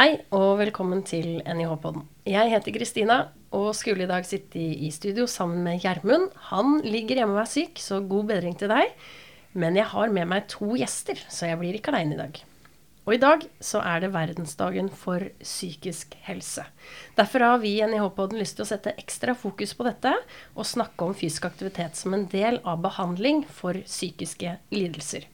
Hei og velkommen til NIH-podden. Jeg heter Kristina og skulle i dag sitte i studio sammen med Gjermund. Han ligger hjemme og er syk, så god bedring til deg. Men jeg har med meg to gjester, så jeg blir ikke aleine i dag. Og i dag så er det verdensdagen for psykisk helse. Derfor har vi i NIH-podden lyst til å sette ekstra fokus på dette og snakke om fysisk aktivitet som en del av behandling for psykiske lidelser.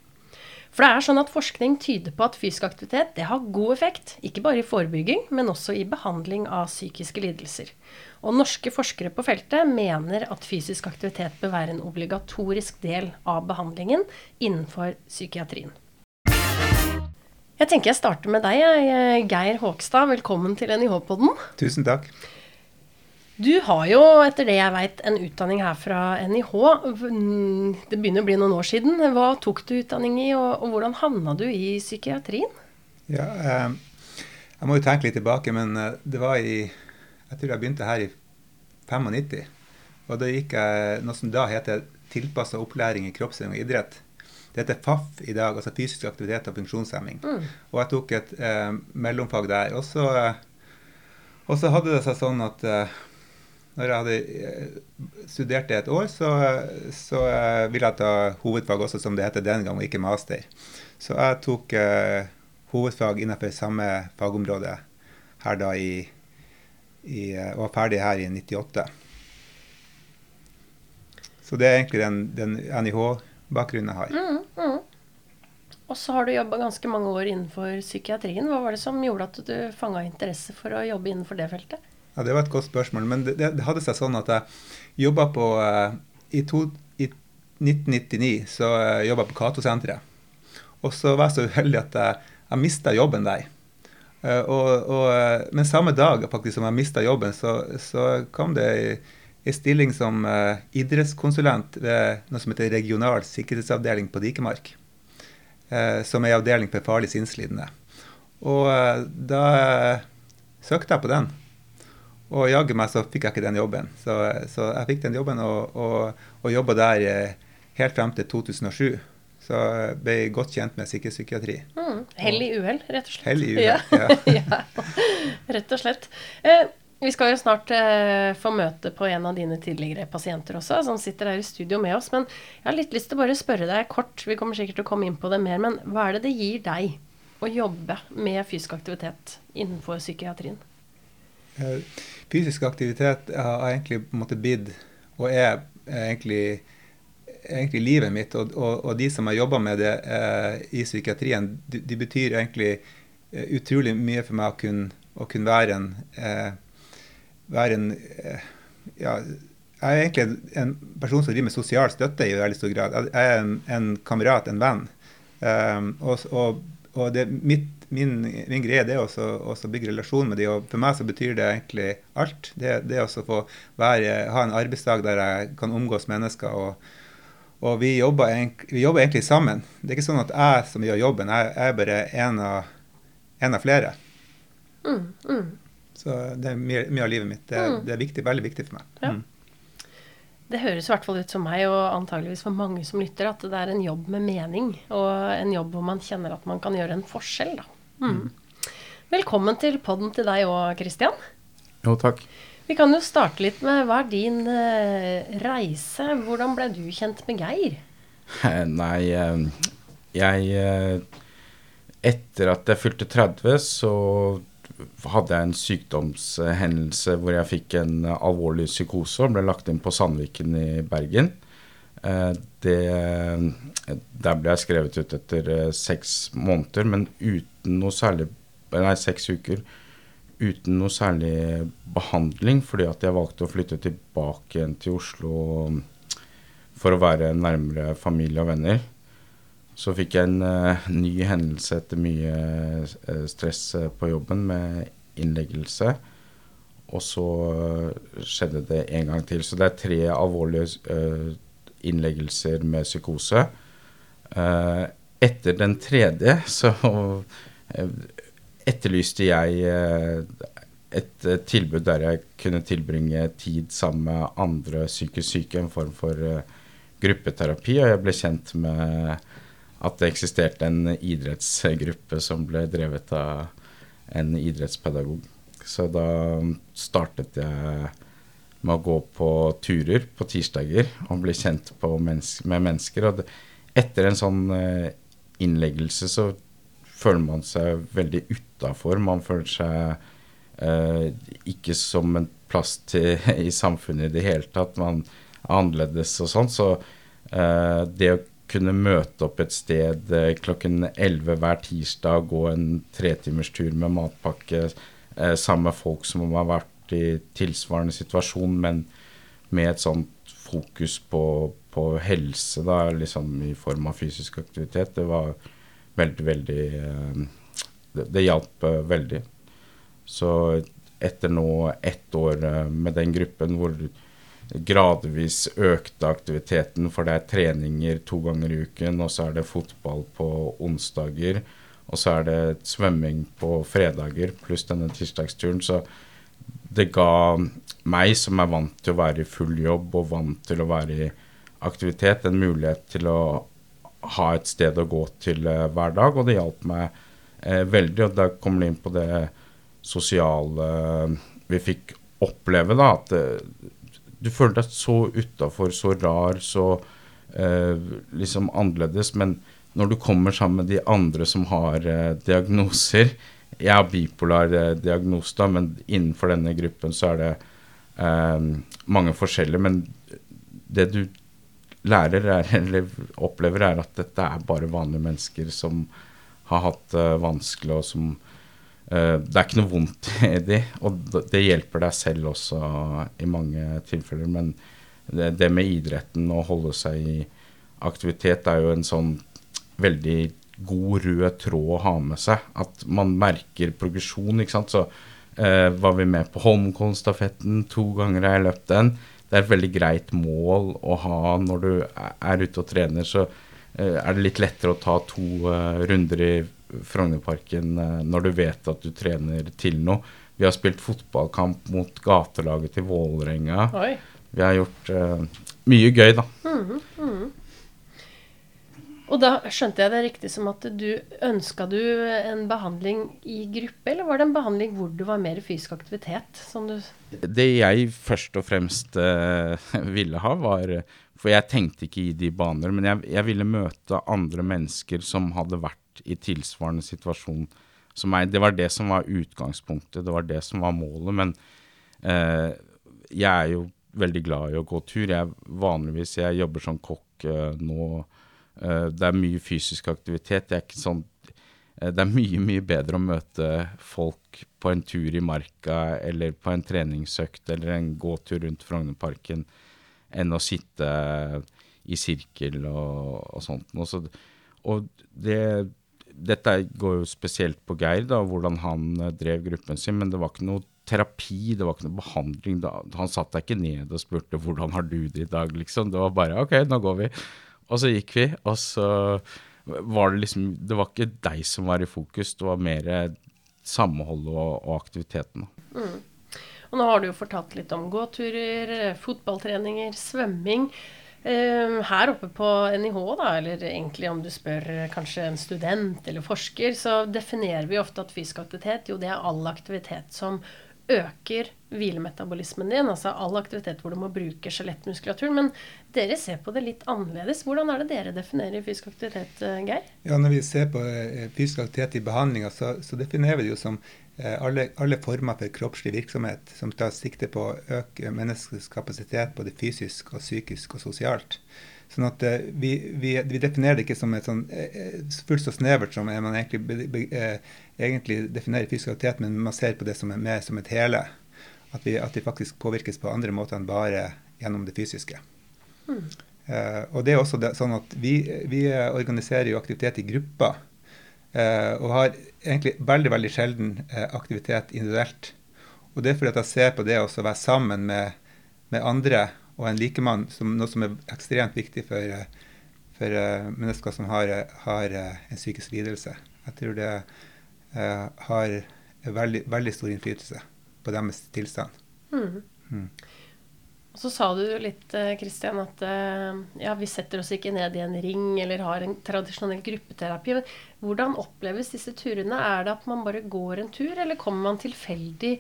For det er sånn at forskning tyder på at fysisk aktivitet det har god effekt, ikke bare i forebygging, men også i behandling av psykiske lidelser. Og norske forskere på feltet mener at fysisk aktivitet bør være en obligatorisk del av behandlingen innenfor psykiatrien. Jeg tenker jeg starter med deg, Geir Håkstad. Velkommen til NIH-podden. Tusen takk. Du har jo, etter det jeg veit, en utdanning her fra NIH. Det begynner å bli noen år siden. Hva tok du utdanning i, og, og hvordan havna du i psykiatrien? Ja, eh, Jeg må jo tenke litt tilbake, men eh, det var i Jeg tror jeg begynte her i 95. Og da gikk jeg noe som da heter tilpassa opplæring i kroppsøving og idrett. Det heter FAF i dag, altså fysisk aktivitet og funksjonshemming. Mm. Og jeg tok et eh, mellomfag der. Og så, eh, og så hadde det seg sånn at eh, når jeg hadde eh, studert det et år, så, så eh, ville jeg ta hovedfag også, som det heter den gang, og ikke master. Så jeg tok uh, hovedfag innenfor samme fagområde her da i, i og var ferdig her i 98. Så det er egentlig den, den NIH-bakgrunnen jeg har. Mm, mm. Og så har du jobba ganske mange år innenfor psykiatrien. Hva var det som gjorde at du fanga interesse for å jobbe innenfor det feltet? Ja, Det var et godt spørsmål. Men det, det hadde seg sånn at jeg jobba på uh, i, to, i, 1999 så uh, jobba jeg på Cato-senteret. Og så var jeg så uheldig at jeg, jeg mista jobben der. Uh, og, og, men samme dag faktisk som jeg mista jobben, så, så, kom det ei stilling som uh, idrettskonsulent ved noe som heter Regional sikkerhetsavdeling på Dikemark. Uh, som er avdeling for farlig sinnslidende. Og uh, da søkte jeg på den. Og jaggu meg så fikk jeg ikke den jobben. Så, så jeg fikk den jobben og, og, og jobba der eh, helt frem til 2007. Så jeg ble godt kjent med sikkerhetspsykiatri. Mm, hell i uhell, rett og slett. Hell i uhell, ja. ja. Rett og slett. Eh, vi skal jo snart eh, få møte på en av dine tidligere pasienter også, som sitter her i studio med oss. Men jeg har litt lyst til å bare spørre deg kort, vi kommer sikkert til å komme inn på det mer, men hva er det det gir deg å jobbe med fysisk aktivitet innenfor psykiatrien? Eh, fysisk aktivitet har egentlig på en måte blitt, og er egentlig, egentlig livet mitt. Og, og, og, de som har jobba med det eh, i psykiatrien, de, de, betyr egentlig eh, utrolig mye for meg å kunne, å kunne være en, eh, være en eh, ja, jeg er egentlig en person som driver med sosial støtte i veldig stor grad. Jeg er en, en kamerat, en venn. Um, og, og, og det, mitt min, min, greie er også, å bygge relasjon med dem. Og for meg så betyr det egentlig alt. Det, det å få være, ha en arbeidsdag der jeg kan omgås mennesker. og, og vi, jobber, vi, jobber, egentlig sammen. Det er ikke sånn at jeg som gjør jobben, jeg, jeg er bare en av, en av flere. Mm, mm. Så det er mye, mye, av livet mitt. Det, mm. det, er viktig, veldig viktig for meg. Ja. Mm. Det høres i hvert fall ut som meg, og antageligvis for mange som lytter, at det er en jobb med mening. Og en jobb hvor man kjenner at man kan gjøre en forskjell. Da. Mm. Velkommen til podden til deg òg, Kristian. Jo, takk. Vi kan jo starte litt med hva er din uh, reise? Hvordan ble du kjent med Geir? Nei, uh, jeg uh, Etter at jeg fylte 30, så hadde jeg en sykdomshendelse hvor jeg fikk en alvorlig psykose og ble lagt inn på Sandviken i Bergen. Det, der ble jeg skrevet ut etter seks måneder, men uten noe særlig Nei, seks uker uten noe særlig behandling, fordi at jeg valgte å flytte tilbake igjen til Oslo for å være nærmere familie og venner. Så fikk jeg en uh, ny hendelse etter mye uh, stress uh, på jobben med innleggelse. Og så skjedde det en gang til. Så det er tre alvorlige innleggelser med psykose. etter den tredje så Eh, etterlyste jeg eh, et eh, tilbud der jeg kunne tilbringe tid sammen med andre psykisk syke, en form for gruppeterapi. Og jeg ble kjent med at det eksisterte en idrettsgruppe som ble drevet av en idrettspedagog. Så da startet jeg med å gå på turer på tirsdager og bli kjent menneske, med mennesker. Og det, etter en sånn eh, innleggelse så føler man seg veldig utafor. Man føler seg eh, ikke som en plass til, i samfunnet i det hele tatt. Man er annerledes og sånn. Så eh, det å kunne møte opp et sted eh, klokken 11 hver tirsdag, gå en tretimerstur med matpakke eh, sammen med folk som har vært i tilsvarende situasjon, men med et sånt fokus på, på helse, da, liksom i form av fysisk aktivitet, det var veldig, veldig eh, Det, det hjalp veldig. Så etter nå ett år med den gruppen hvor gradvis økte aktiviteten, for det er treninger to ganger i uken, og så er det fotball på onsdager, og så er det svømming på fredager, pluss denne tirsdagsturen. Så det ga meg, som er vant til å være i full jobb og vant til å være i aktivitet, en mulighet til å ha et sted å gå til uh, hver dag, og det hjalp meg eh, veldig. Og da kommer det inn på det sosiale uh, vi fikk oppleve, da, at du føler deg så utafor, så rar, så liksom annerledes. Men når du kommer sammen med de andre som har diagnoser, jeg har bipolar eh, diagnose, da, men innenfor denne gruppen så er det eh, mange forskjellige. Men det du lærer er, eller opplever, er at dette er bare vanlige mennesker som har hatt det uh, vanskelig, og som Det er ikke noe vondt i de, og det hjelper deg selv også i mange tilfeller. Men det, det med idretten, å holde seg i aktivitet, er jo en sånn veldig god rød tråd å ha med seg. At man merker progresjon. ikke sant? Så eh, var vi med på Holmenkollen-stafetten. To ganger har jeg løpt den. Det er et veldig greit mål å ha når du er ute og trener. Så eh, er det litt lettere å ta to eh, runder i Frognerparken eh, når du vet at du trener til noe. Vi har spilt fotballkamp mot gatelaget til Vålerenga. Vi har gjort uh, mye gøy, da. Mm mm. Og da skjønte jeg det riktig som at du ønska du en behandling i gruppe, eller var det en behandling hvor du var mer fysisk aktivitet? det jeg først og fremst uh, ville ha, var For jeg tenkte ikke i de baner, men jeg, jeg, ville møte andre mennesker som hadde vært i tilsvarende situasjon som meg. Det var det som var utgangspunktet, det var det som var målet. Men eh, jeg er jo veldig glad i å gå tur. Jeg vanligvis jeg jobber som kokk eh, nå Eh, det er mye fysisk aktivitet. Det er, sånn, uh, det er mye, mye bedre å møte folk på en tur i marka eller på en treningsøkt eller en gåtur rundt Frognerparken enn å sitte i sirkel og, og sånt. Og, så, og det, dette går jo spesielt på Geir, da, hvordan han uh, drev gruppen sin, men det var ikke noe terapi, det var ikke noe behandling. Da, han satt deg ikke ned og spurte 'hvordan har du det i dag', liksom. Det var bare 'ok, nå går vi'. Og så gikk vi, og så var det liksom Det var ikke deg som var i fokus, det var mer samholdet og, og aktiviteten. Mm. Og nå har du jo fortalt litt om gåturer, fotballtreninger, svømming. Uh, her oppe på NIH, da, eller egentlig om du spør kanskje en student eller forsker, så definerer vi ofte at fysisk aktivitet jo det er all aktivitet som øker hvilemetabolismen din, altså all aktivitet hvor du må bruke skjelettmuskulaturen. Men dere ser på det litt annerledes. Hvordan er det dere definerer fysisk aktivitet, eh, Geir? Ja, Når vi ser på eh, fysisk aktivitet i behandlinga, så, så, definerer vi det jo som eh, alle, alle, former for kroppslig virksomhet som tar sikte på å øke menneskets kapasitet både fysisk og psykisk og sosialt. Sånn at vi, vi, vi, definerer det ikke som et sånn fullt så snevert som man egentlig, egentlig definerer fysisk aktivitet, men man ser på det som, mer som et hele. At vi, at vi, faktisk påvirkes på andre måter enn bare gjennom det fysiske. Mm. Uh, og det er også det, sånn at vi, vi, organiserer jo aktivitet i grupper. Uh, og har egentlig veldig veldig sjelden uh, aktivitet individuelt. Og det er fordi at jeg ser på det å være sammen med, med, andre og en likemann som noe som er ekstremt viktig for, for mennesker som har, har, en psykisk lidelse. Jeg tror det har veldig, veldig stor innflytelse på deres tilstand. Mm. Mm. Og så sa du litt, Kristian, at ja, vi setter oss ikke ned i en ring eller har en tradisjonell gruppeterapi. Men hvordan oppleves disse turene? Er det at man bare går en tur, eller kommer man tilfeldig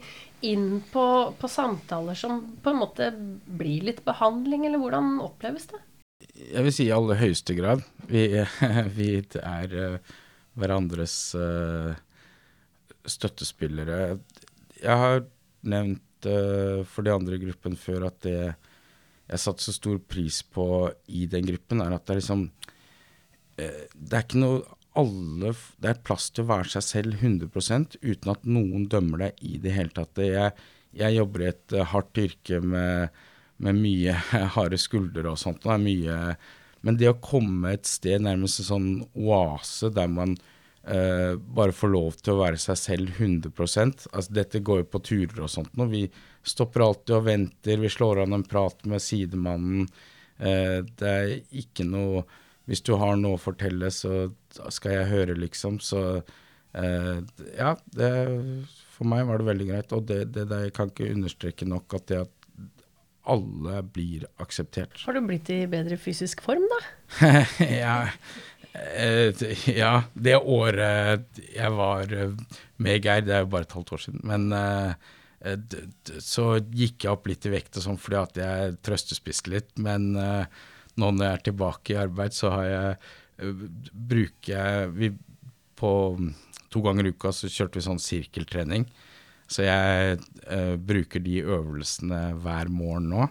inn på, på samtaler som på en måte blir litt behandling, eller hvordan oppleves det? Jeg vil si i aller høyeste grad. Vi, vi er uh, hverandres støttespillere. Jeg har nevnt for de andre i gruppen før at det jeg satte så stor pris på i den gruppen, er at det er liksom uh, Det er ikke noe alle Det er plass til å være seg selv 100 uten at noen dømmer deg i det hele tatt. Jeg, jeg jobber i et uh, hardt yrke med, med mye harde skuldre og sånt. Og mye, men det å komme et sted, nærmest en sånn oase der man Uh, bare få lov til å være seg selv 100% altså Dette går jo på turer og sånt. Når vi stopper alltid og venter, vi slår an en prat med sidemannen. Uh, det er ikke noe Hvis du har noe å fortelle, så skal jeg høre, liksom. Så uh, ja, det, for meg var det veldig greit. Og det, det det, jeg kan ikke understreke nok at det at alle blir akseptert. Har du blitt i bedre fysisk form, da? ja, ja, det året jeg var eh, med Geir, det er jo bare et halvt år siden, men eh, så gikk jeg opp litt i vekt og sånn fordi at jeg trøstespiste litt. Men nå når jeg er tilbake i arbeid, så har jeg bruker jeg vi, På to ganger i uka så kjørte vi sånn sirkeltrening. Så jeg uh, bruker de øvelsene hver morgen nå.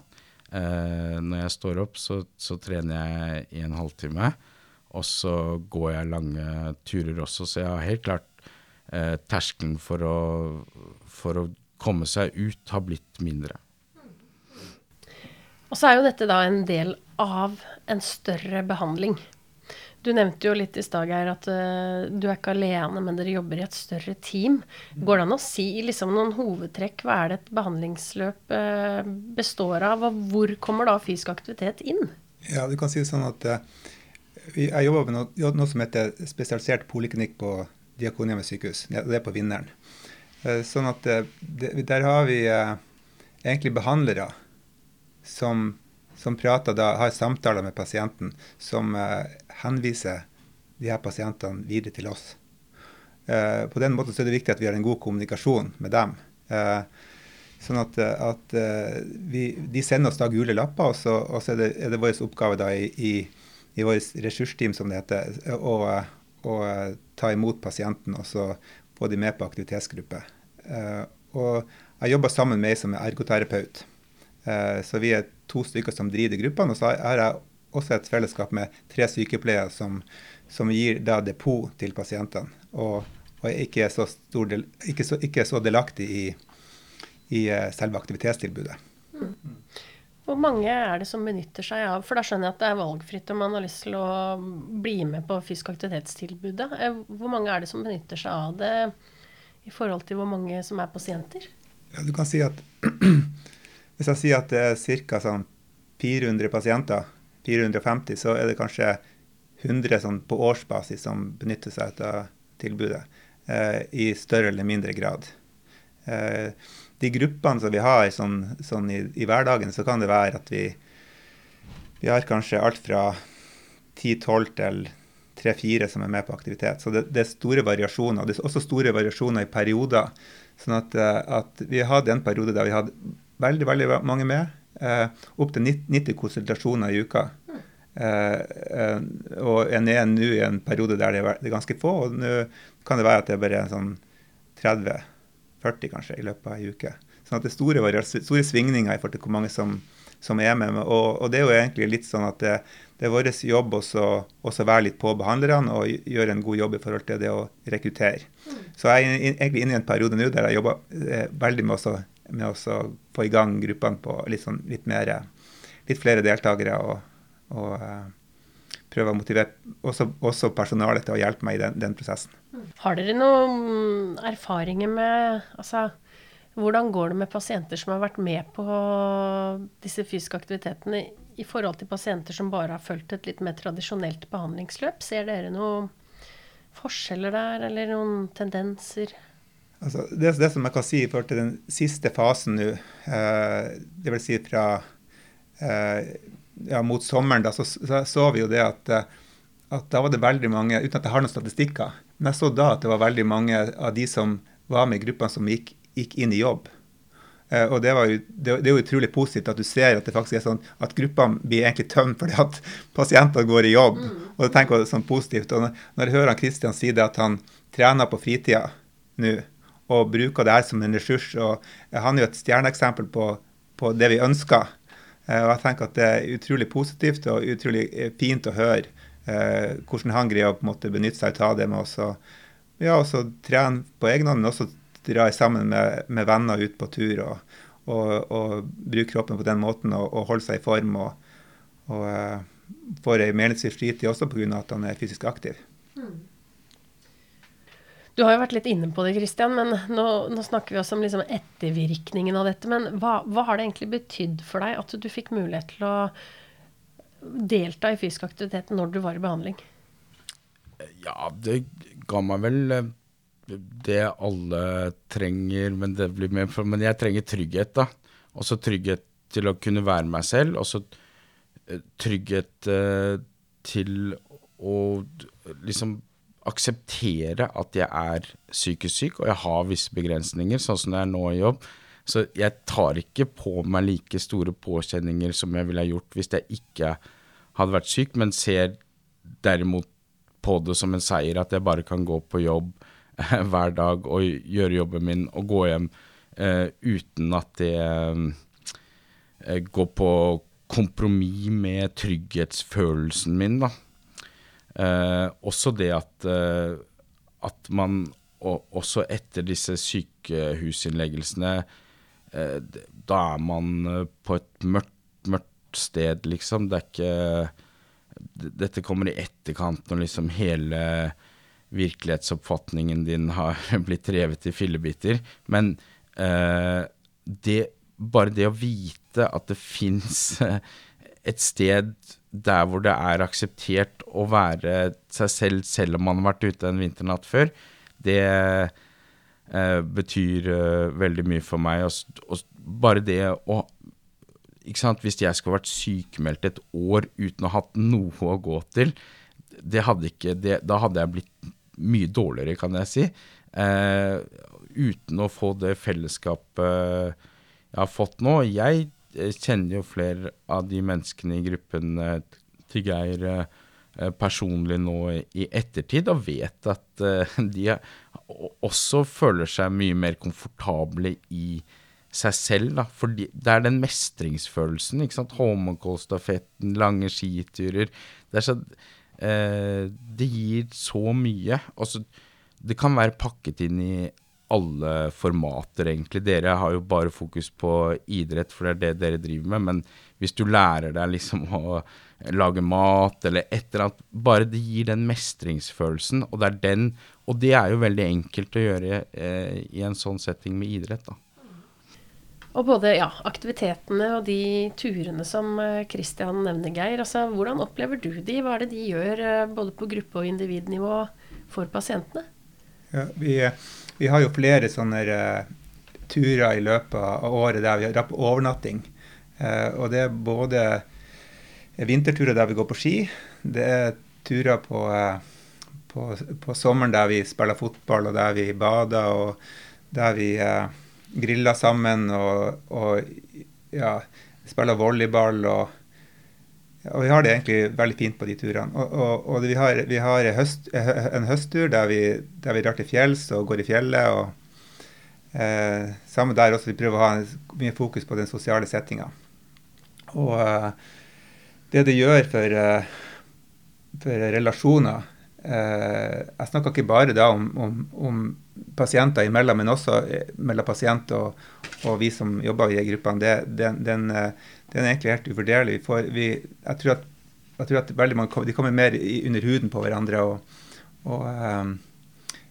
Uh, når jeg står opp, så, så trener jeg i en halvtime. Og så går jeg lange turer også, så jeg har helt klart eh, terskelen for å, for å komme seg ut har blitt mindre. Og så er jo dette da en del av en større behandling. Du nevnte jo litt i stad, Geir, at uh, du er ikke alene, men dere jobber i et større team. Går det an å si liksom, noen hovedtrekk? Hva er det et behandlingsløp uh, består av, og hvor kommer da fysisk aktivitet inn? Ja, du kan si det sånn at uh, jeg jobber med noe, noe, som heter spesialisert poliklinikk på Diakonhjemmet sykehus. Det er på Vinneren. Eh, sånn at det, Der har vi eh, egentlig behandlere som, som prater da, har samtaler med pasienten, som henviser de her pasientene videre til oss. På den måten så er det viktig at vi har en god kommunikasjon med dem. Sånn at, at vi, De sender oss da gule lapper, og så, og så er, det, er, det, vår oppgave da i, i i vårt ressursteam, som det heter, å, å ta imot pasienten og så få de med på aktivitetsgruppe. Uh, og jeg jobber sammen med ei som er ergoterapeut. Uh, så vi er to stykker som driver gruppene. Og så har jeg også et fellesskap med tre sykepleiere som, som gir da depot til pasientene. Og, og ikke, er så stor del, ikke, så, ikke så delaktig i, i uh, selve aktivitetstilbudet. Mm. Hvor mange er det som benytter seg av For da skjønner jeg at det er valgfritt om man har lyst til å bli med på fysisk aktivitetstilbudet. Eh, hvor mange er det som benytter seg av det i forhold til hvor mange som er pasienter? Ja, du kan si at Hvis jeg sier at det er ca. Sånn 400 pasienter, 450, så er det kanskje 100 sånn på årsbasis som benytter seg av tilbudet. Eh, I større eller mindre grad. Eh, de gruppene som vi har sånn, sånn i, i, hverdagen, så kan det være at vi, vi har kanskje alt fra 10-12 til 3-4 som er med på aktivitet. Så det, det, er store variasjoner. Det er også store variasjoner i perioder. Sånn at, eh, at vi hadde en periode der vi hadde veldig veldig mange med. Eh, Opptil 90 konsultasjoner i uka. Eh, eh, og en er nå i en periode der det er ganske få. Og nå kan det være at det er bare sånn 30 40 kanskje i løpet av ei uke. Sånn at det er store, store svingninger i forhold til hvor mange som, som er med. Og, og, det er jo egentlig litt sånn at det, det er vår jobb også å være litt på behandlerne og gjøre en god jobb i forhold til det å rekruttere. Mm. Så jeg er egentlig inne i en periode nå der jeg jobber eh, veldig med, også, med å få i gang gruppene på litt, sånn, litt, mer, litt flere deltakere. og, og eh, prøve å motivere også, også, personalet til å hjelpe meg i den, den prosessen. Har dere noen erfaringer med altså, Hvordan går det med pasienter som har vært med på disse fysiske aktivitetene, i forhold til pasienter som bare har fulgt et litt mer tradisjonelt behandlingsløp? Ser dere noen forskjeller der, eller noen tendenser? Altså, det, det, som jeg kan si i forhold til den siste fasen nå, eh, dvs. Si fra ja, mot sommeren da, så, så, så vi jo det at, at da var det veldig mange, uten at jeg har noen statistikker, men jeg så da at det var veldig mange av de som var med i gruppene, som gikk, gikk inn i jobb. Eh, og det, jo, det, det, er jo utrolig positivt at du ser at det faktisk er sånn at gruppene blir egentlig tømt fordi at pasienter går i jobb. Mm. Og det tenker jeg sånn positivt. Og når jeg hører Kristian si det at han trener på fritida nå og bruker det her som en ressurs, og han er jo et stjerneeksempel på, på, det vi ønsker. Uh, og jeg tenker at det er utrolig positivt og utrolig eh, fint å høre eh, hvordan han greier å på en måte benytte seg av det med å ja, trene på egen hånd, men også dra sammen med, med, venner ut på tur og, og, og, bruke kroppen på den måten og, og holde seg i form. Og, og eh, får ei meningsfylt fritid også pga. at han er fysisk aktiv. Mm. Du har jo vært litt inne på det, Kristian, men nå, nå, snakker vi også om liksom ettervirkningen av dette. Men hva, hva, har det egentlig betydd for deg at du fikk mulighet til å delta i fysisk aktivitet når du var i behandling? Ja, det ga meg vel eh, det alle trenger, men det blir mer Men jeg trenger trygghet, da. Også trygghet til å kunne være meg selv. Også eh, trygghet uh, til å liksom akseptere at jeg er psykisk syk, og jeg har visse begrensninger, sånn som det er nå i jobb. Så jeg tar ikke på meg like store påkjenninger som jeg ville ha gjort hvis jeg ikke hadde vært syk, men ser derimot på det som en seier at jeg bare kan gå på jobb hver dag og gjøre jobben min og gå hjem eh, uten at det eh, går på kompromiss med trygghetsfølelsen min, da. Uh, også det at, at man og, også etter disse sykehusinnleggelsene Da er man på et mørkt, mørkt sted, liksom. Det er ikke Dette kommer i etterkant når liksom hele virkelighetsoppfatningen din har blitt revet i fillebiter. Men eh, det, bare det å vite at det fins eh, et sted der hvor det er akseptert å være seg selv selv om man har vært ute en vinternatt før, det eh, betyr eh, veldig mye for meg. Og, og bare det å ikke sant, Hvis jeg skulle vært sykemeldt et år uten å ha hatt noe å gå til, det hadde ikke, det, da hadde jeg blitt mye dårligere, kan jeg si. Eh, uten å få det fellesskapet jeg har fått nå. Jeg eh, kjenner jo flere av de menneskene i gruppen eh, til Geir eh, personlig nå i ettertid, og vet at eh, de også føler seg mye mer komfortable i seg selv. Da. Fordi det er den mestringsfølelsen. ikke sant? Holmenkollstafetten, lange skiturer. Det så Eh, det gir så mye. Også, det kan være pakket inn i alle formater, egentlig. Dere har jo bare fokus på idrett, for det er det dere driver med. Men hvis du lærer deg liksom å lage mat eller et eller annet Bare det gir den mestringsfølelsen, og det er den Og det er jo veldig enkelt å gjøre eh, i en sånn setting med idrett, da. Og både ja, aktivitetene og de turene som Kristian eh, nevner, Geir. Altså, hvordan opplever du de? Hva er det de gjør eh, både på gruppe- og individnivå for pasientene? Ja, vi, vi, har jo flere sånne uh, turer i løpet av året der vi har overnatting. Uh, og det er både vinterturer der vi går på ski. Det er turer på, uh, på, på sommeren der vi spiller fotball, og der vi bader, og der vi griller sammen og, og ja, spiller volleyball. Og, og, vi har det egentlig veldig fint på de turene. Og, og vi har, vi har høst, en høsttur der vi, der vi drar til fjells og går i fjellet. og eh, Samme der også, vi prøver å ha mye fokus på den sosiale settinga. Og eh, det det gjør for, eh, for relasjoner eh, Jeg snakker ikke bare da om, om, om pasienter imellom, men også eh, mellom pasient og, og, vi som jobber i gruppene, det, den, den, eh, den, er egentlig helt uvurderlig. For vi, jeg, tror at, jeg tror at veldig mange de kommer mer under huden på hverandre og, og um,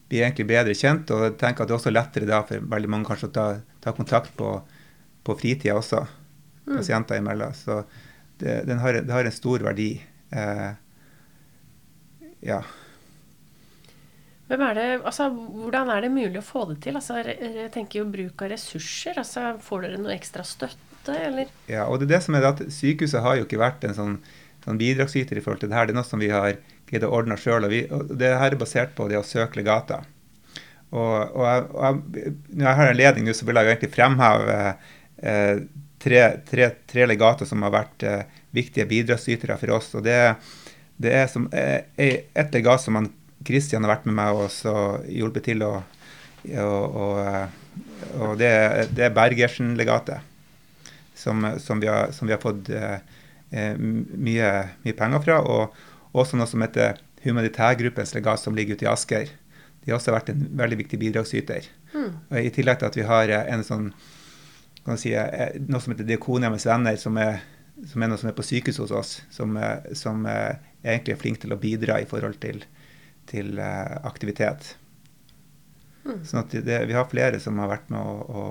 blir egentlig bedre kjent. Og jeg tenker at det er også lettere da for veldig mange kanskje å ta, ta kontakt på, på fritida også, mm. pasienter imellom. Så det, har, det, har, en stor verdi. Eh, ja. Hvem er det, altså, hvordan er det mulig å få det til? Altså, jeg tenker jo bruk av ressurser. Altså, får dere noe ekstra støtte? eller? Ja, og det er det som er at sykehuset har jo ikke vært en sånn, sånn bidragsyter i forhold til det her. Det er noe som vi har greid å ordne sjøl. Og, det her er basert på det å søke legater. Og, og, jeg, og jeg, når jeg har en ledning nå, så vil jeg egentlig fremheve eh, tre, tre, tre, legater som har vært eh, viktige bidragsytere for oss. og det, det er som, eh, et legat som han, Christian har vært med meg og hjulpet til og, og, eh, og det, det, er Bergersen-legatet, som, som, som, vi har fått eh, eh, mye, mye, penger fra. Og også noe som heter Humanitærgruppens legat, som ligger ute i Asker. De har også vært en veldig viktig bidragsyter. Mm. I tillegg til at vi har en sånn kan si, noe som heter Diakonhjemmets venner, som er, som er, noe som er på sykehus hos oss, som, som egentlig er flink til å bidra i forhold til, til aktivitet. Mm. Sånn at det, vi har flere som har vært med å, å,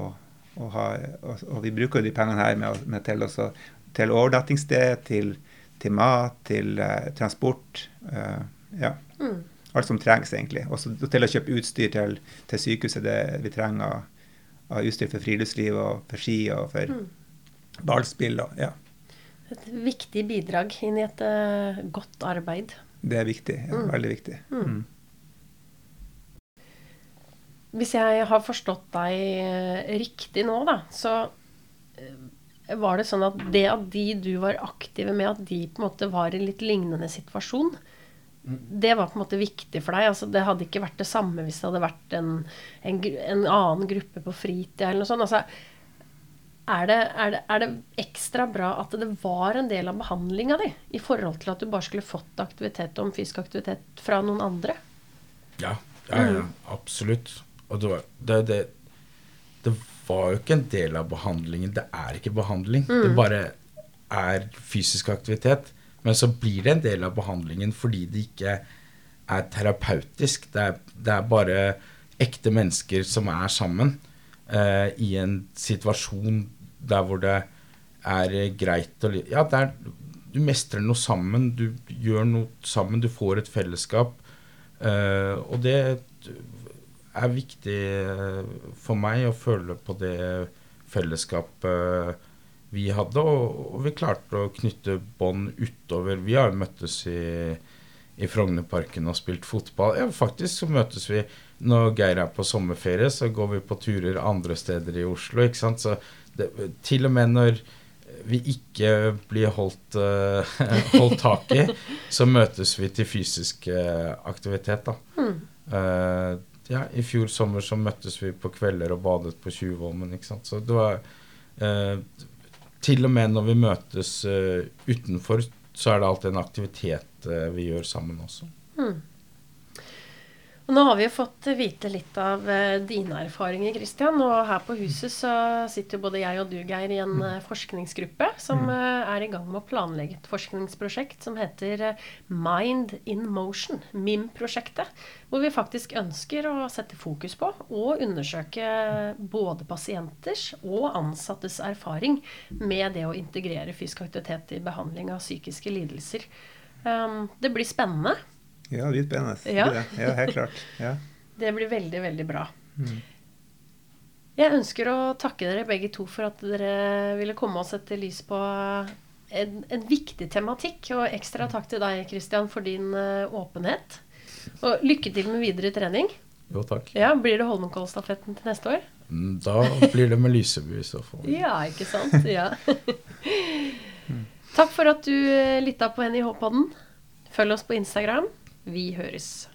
å ha og, og, vi bruker jo de pengene her med, med til, også, til overnattingssted, til, til, mat, til uh, transport. Uh, ja. Mm. Alt som trengs, egentlig. Også til å kjøpe utstyr til, til sykehuset det vi trenger av, av utstyr for friluftsliv og for ski og for mm. ballspill. Og, ja. Et viktig bidrag inn i et uh, godt arbeid. Det er viktig. Ja, mm. Veldig viktig. Mm. mm. Hvis jeg har forstått deg eh, riktig nå, da, så eh, var det sånn at det at de du var aktive med, at de på en måte var i en litt lignende situasjon, mm. det var på en måte viktig for deg. Altså, det hadde ikke vært det samme hvis det hadde vært en, en, en annen gruppe på fritid eller noe sånt. Altså, er det, er, det, er det, ekstra bra at det var en del av behandlinga di i forhold til at du bare skulle fått aktivitet om fysisk aktivitet fra noen andre? Ja, ja, ja absolutt. Og det var, det, det, var, jo ikke en del av behandlingen. Det er ikke behandling. Mm. Det bare er fysisk aktivitet. Men så blir det en del av behandlingen fordi det ikke er terapeutisk. Det er, det er bare ekte mennesker som er sammen eh, i en situasjon der hvor det er greit å Ja, der, du mestrer noe sammen. Du gjør noe sammen. Du får et fellesskap. Eh, og det er viktig for meg å føle på det fellesskapet vi hadde, og, vi klarte å knytte bånd utover. Vi har jo møttes i, i Frognerparken og spilt fotball. Ja, faktisk så møtes vi når Geir er på sommerferie, så går vi på turer andre steder i Oslo. ikke sant? Så det, til og med når vi ikke blir holdt, uh, holdt tak i, så møtes vi til fysisk uh, aktivitet. da. Mm. Uh, ja, i fjor sommer så møttes vi på kvelder og badet på Tjuvholmen. ikke sant? Så det var Til og med når vi møtes utenfor, så er det alltid en aktivitet vi gjør sammen også. Mm. Nå har vi jo fått vite litt av uh, dine erfaringer, Kristian. Og her på huset så sitter jo både jeg og du, Geir, i en uh, forskningsgruppe som uh, er i gang med å planlegge et forskningsprosjekt som heter Mind in Motion, MIM-prosjektet. Hvor vi faktisk ønsker å sette fokus på og undersøke både pasienters og ansattes erfaring med det å integrere fysisk aktivitet i behandling av psykiske lidelser. Um, det blir spennende. Ja, spennende. Ja. ja, helt klart. Ja. Det blir veldig, veldig bra. Mm. Jeg ønsker å takke dere begge to for at dere ville komme og sette lys på en, en viktig tematikk. Og ekstra takk til deg, Kristian, for din uh, åpenhet. Og lykke til med videre trening. Jo, takk. Ja, Blir det Holmenkollstafetten til neste år? Mm, da blir det med Lyseby i så fall. ja, ikke sant. Ja. takk for at du eh, lytta på NIH-podden. Følg oss på Instagram. Vi høres.